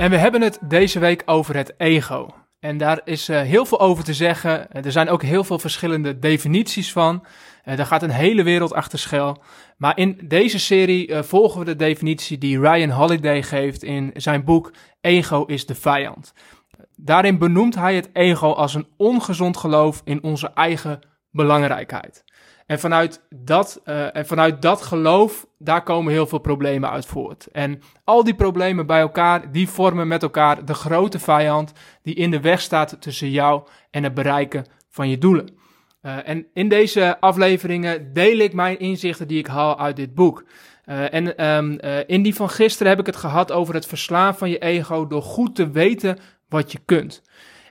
En we hebben het deze week over het ego. En daar is uh, heel veel over te zeggen. Er zijn ook heel veel verschillende definities van. Uh, daar gaat een hele wereld achter schuil. Maar in deze serie volgen we de definitie die Ryan Holiday geeft in zijn boek Ego is de vijand. Daarin benoemt hij het ego als een ongezond geloof in onze eigen belangrijkheid. En vanuit dat, uh, en vanuit dat geloof, daar komen heel veel problemen uit voort. En al die problemen bij elkaar, die vormen met elkaar de grote vijand die in de weg staat tussen jou en het bereiken van je doelen. Uh, en in deze afleveringen deel ik mijn inzichten die ik haal uit dit boek. Uh, en um, in die van gisteren heb ik het gehad over het verslaan van je ego door goed te weten wat je kunt.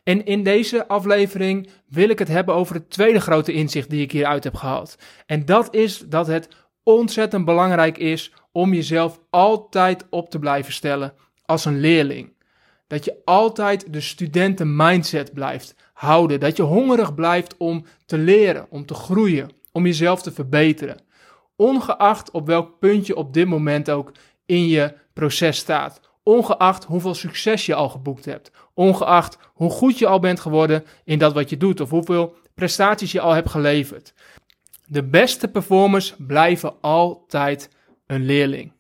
En in deze aflevering wil ik het hebben over het tweede grote inzicht die ik hieruit heb gehaald. En dat is dat het ontzettend belangrijk is om jezelf altijd op te blijven stellen als een leerling. Dat je altijd de studenten mindset blijft houden. Dat je hongerig blijft om te leren, om te groeien, om jezelf te verbeteren. Ongeacht op welk punt je op dit moment ook in je proces staat. Ongeacht hoeveel succes je al geboekt hebt. Ongeacht hoe goed je al bent geworden in dat wat je doet. Of hoeveel prestaties je al hebt geleverd. De beste performers blijven altijd een leerling.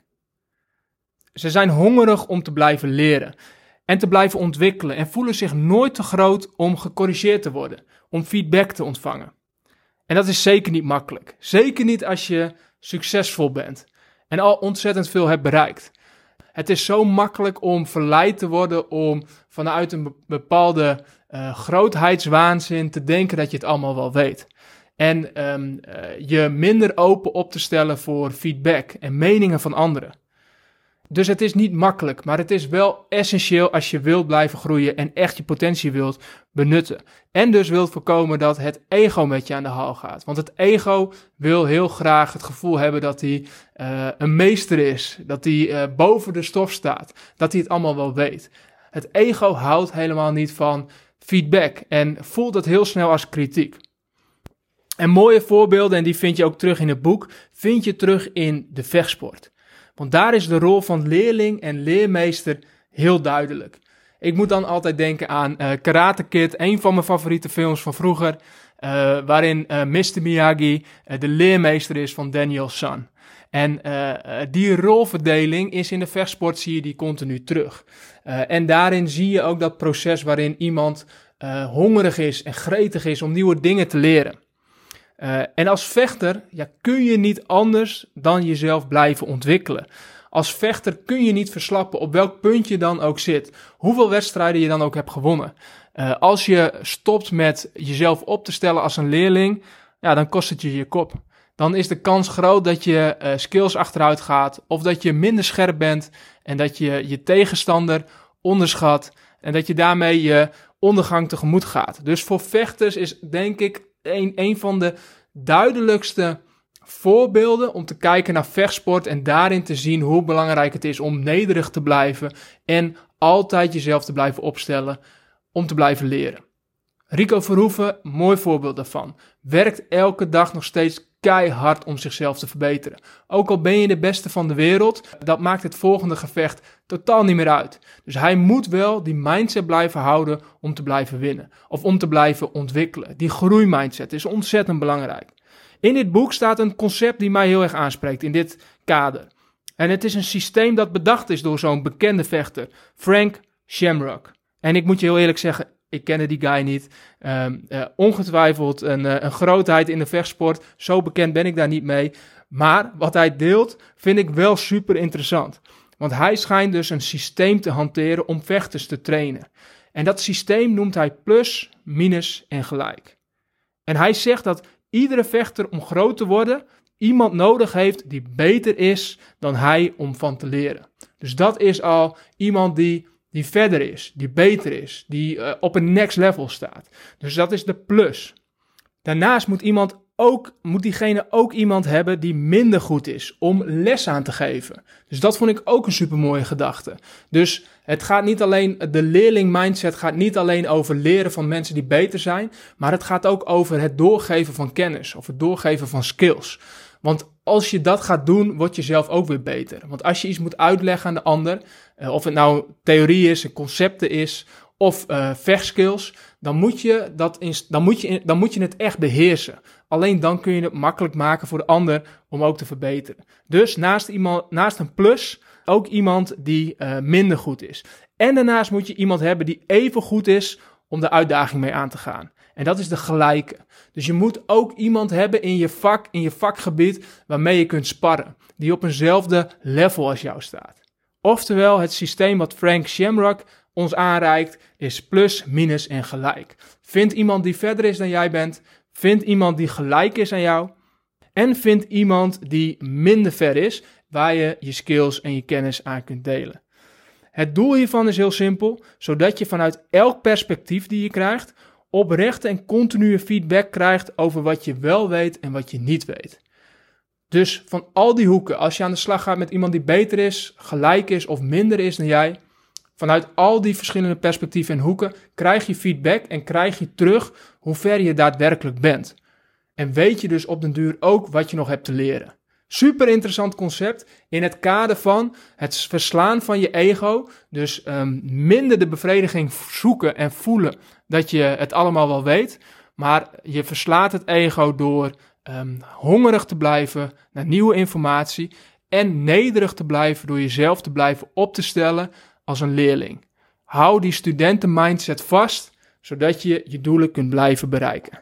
Ze zijn hongerig om te blijven leren en te blijven ontwikkelen en voelen zich nooit te groot om gecorrigeerd te worden, om feedback te ontvangen. En dat is zeker niet makkelijk. Zeker niet als je succesvol bent en al ontzettend veel hebt bereikt. Het is zo makkelijk om verleid te worden om vanuit een bepaalde uh, grootheidswaanzin te denken dat je het allemaal wel weet. En um, uh, je minder open op te stellen voor feedback en meningen van anderen. Dus het is niet makkelijk, maar het is wel essentieel als je wilt blijven groeien en echt je potentie wilt benutten. En dus wilt voorkomen dat het ego met je aan de haal gaat. Want het ego wil heel graag het gevoel hebben dat hij uh, een meester is, dat hij uh, boven de stof staat, dat hij het allemaal wel weet. Het ego houdt helemaal niet van feedback en voelt het heel snel als kritiek. En mooie voorbeelden, en die vind je ook terug in het boek, vind je terug in de vechtsport. Want daar is de rol van leerling en leermeester heel duidelijk. Ik moet dan altijd denken aan uh, Karate Kid, een van mijn favoriete films van vroeger, uh, waarin uh, Mr. Miyagi de leermeester is van Daniel San. En die rolverdeling is in de vechtsport, zie je die continu terug. en daarin zie je ook dat proces waarin iemand hongerig is en gretig is om nieuwe dingen te leren. Uh, en als vechter ja, kun je niet anders dan jezelf blijven ontwikkelen. Als vechter kun je niet verslappen op welk punt je dan ook zit. Hoeveel wedstrijden je dan ook hebt gewonnen. Uh, als je stopt met jezelf op te stellen als een leerling, ja, dan kost het je je kop. Dan is de kans groot dat je uh, skills achteruit gaat. Of dat je minder scherp bent. En dat je je tegenstander onderschat. En dat je daarmee je ondergang tegemoet gaat. Dus voor vechters is denk ik een, van de duidelijkste voorbeelden om te kijken naar vechtsport en daarin te zien hoe belangrijk het is om nederig te blijven en altijd jezelf te blijven opstellen om te blijven leren. Rico Verhoeven, mooi voorbeeld daarvan, werkt elke dag nog steeds keihard om zichzelf te verbeteren. Ook al ben je de beste van de wereld, dat maakt het volgende gevecht totaal niet meer uit. Dus hij moet wel die mindset blijven houden om te blijven winnen. Of om te blijven ontwikkelen. Die groeimindset is ontzettend belangrijk. In dit boek staat een concept die mij heel erg aanspreekt in dit kader. En het is een systeem dat bedacht is door zo'n bekende vechter, Frank Shamrock. En ik moet je heel eerlijk zeggen, ik kende die guy niet. Um, uh, ongetwijfeld een, uh, een grootheid in de vechtsport. Zo bekend ben ik daar niet mee. Maar wat hij deelt, vind ik wel super interessant. Want hij schijnt dus een systeem te hanteren om vechters te trainen. En dat systeem noemt hij plus, minus en gelijk. En hij zegt dat iedere vechter om groot te worden iemand nodig heeft die beter is dan hij om van te leren. Dus dat is al iemand die die verder is, die beter is, die uh, op een next level staat. Dus dat is de plus. Daarnaast moet iemand ook, moet diegene ook iemand hebben die minder goed is om les aan te geven. Dus dat vond ik ook een supermooie gedachte. Dus het gaat niet alleen, de leerling mindset gaat niet alleen over leren van mensen die beter zijn, maar het gaat ook over het doorgeven van kennis of het doorgeven van skills. Want als je dat gaat doen, word je zelf ook weer beter. Want als je iets moet uitleggen aan de ander, eh, of het nou theorie is, concepten is, of uh, dan moet, je dat dan, moet je, dan moet je het echt beheersen. Alleen dan kun je het makkelijk maken voor de ander om ook te verbeteren. Dus naast, iemand, naast een plus ook iemand die uh, minder goed is. En daarnaast moet je iemand hebben die even goed is om de uitdaging mee aan te gaan. En dat is de gelijke. Dus je moet ook iemand hebben in je vak, in je vakgebied, waarmee je kunt sparren. Die op eenzelfde level als jou staat. Oftewel, het systeem wat Frank Shamrock ons aanreikt, is plus, minus en gelijk. Vind iemand die verder is dan jij bent. Vind iemand die gelijk is aan jou. En vind iemand die minder ver is, waar je je skills en je kennis aan kunt delen. Het doel hiervan is heel simpel, zodat je vanuit elk perspectief die je krijgt, oprechte en continue feedback krijgt over wat je wel weet en wat je niet weet. Dus van al die hoeken, als je aan de slag gaat met iemand die beter is, gelijk is of minder is dan jij, vanuit al die verschillende perspectieven en hoeken krijg je feedback en krijg je terug hoe ver je daadwerkelijk bent. En weet je dus op den duur ook wat je nog hebt te leren. Super interessant concept in het kader van het verslaan van je ego. Dus um, minder de bevrediging zoeken en voelen dat je het allemaal wel weet. Maar je verslaat het ego door um, hongerig te blijven naar nieuwe informatie. En nederig te blijven door jezelf te blijven op te stellen als een leerling. Hou die studentenmindset vast, zodat je je doelen kunt blijven bereiken.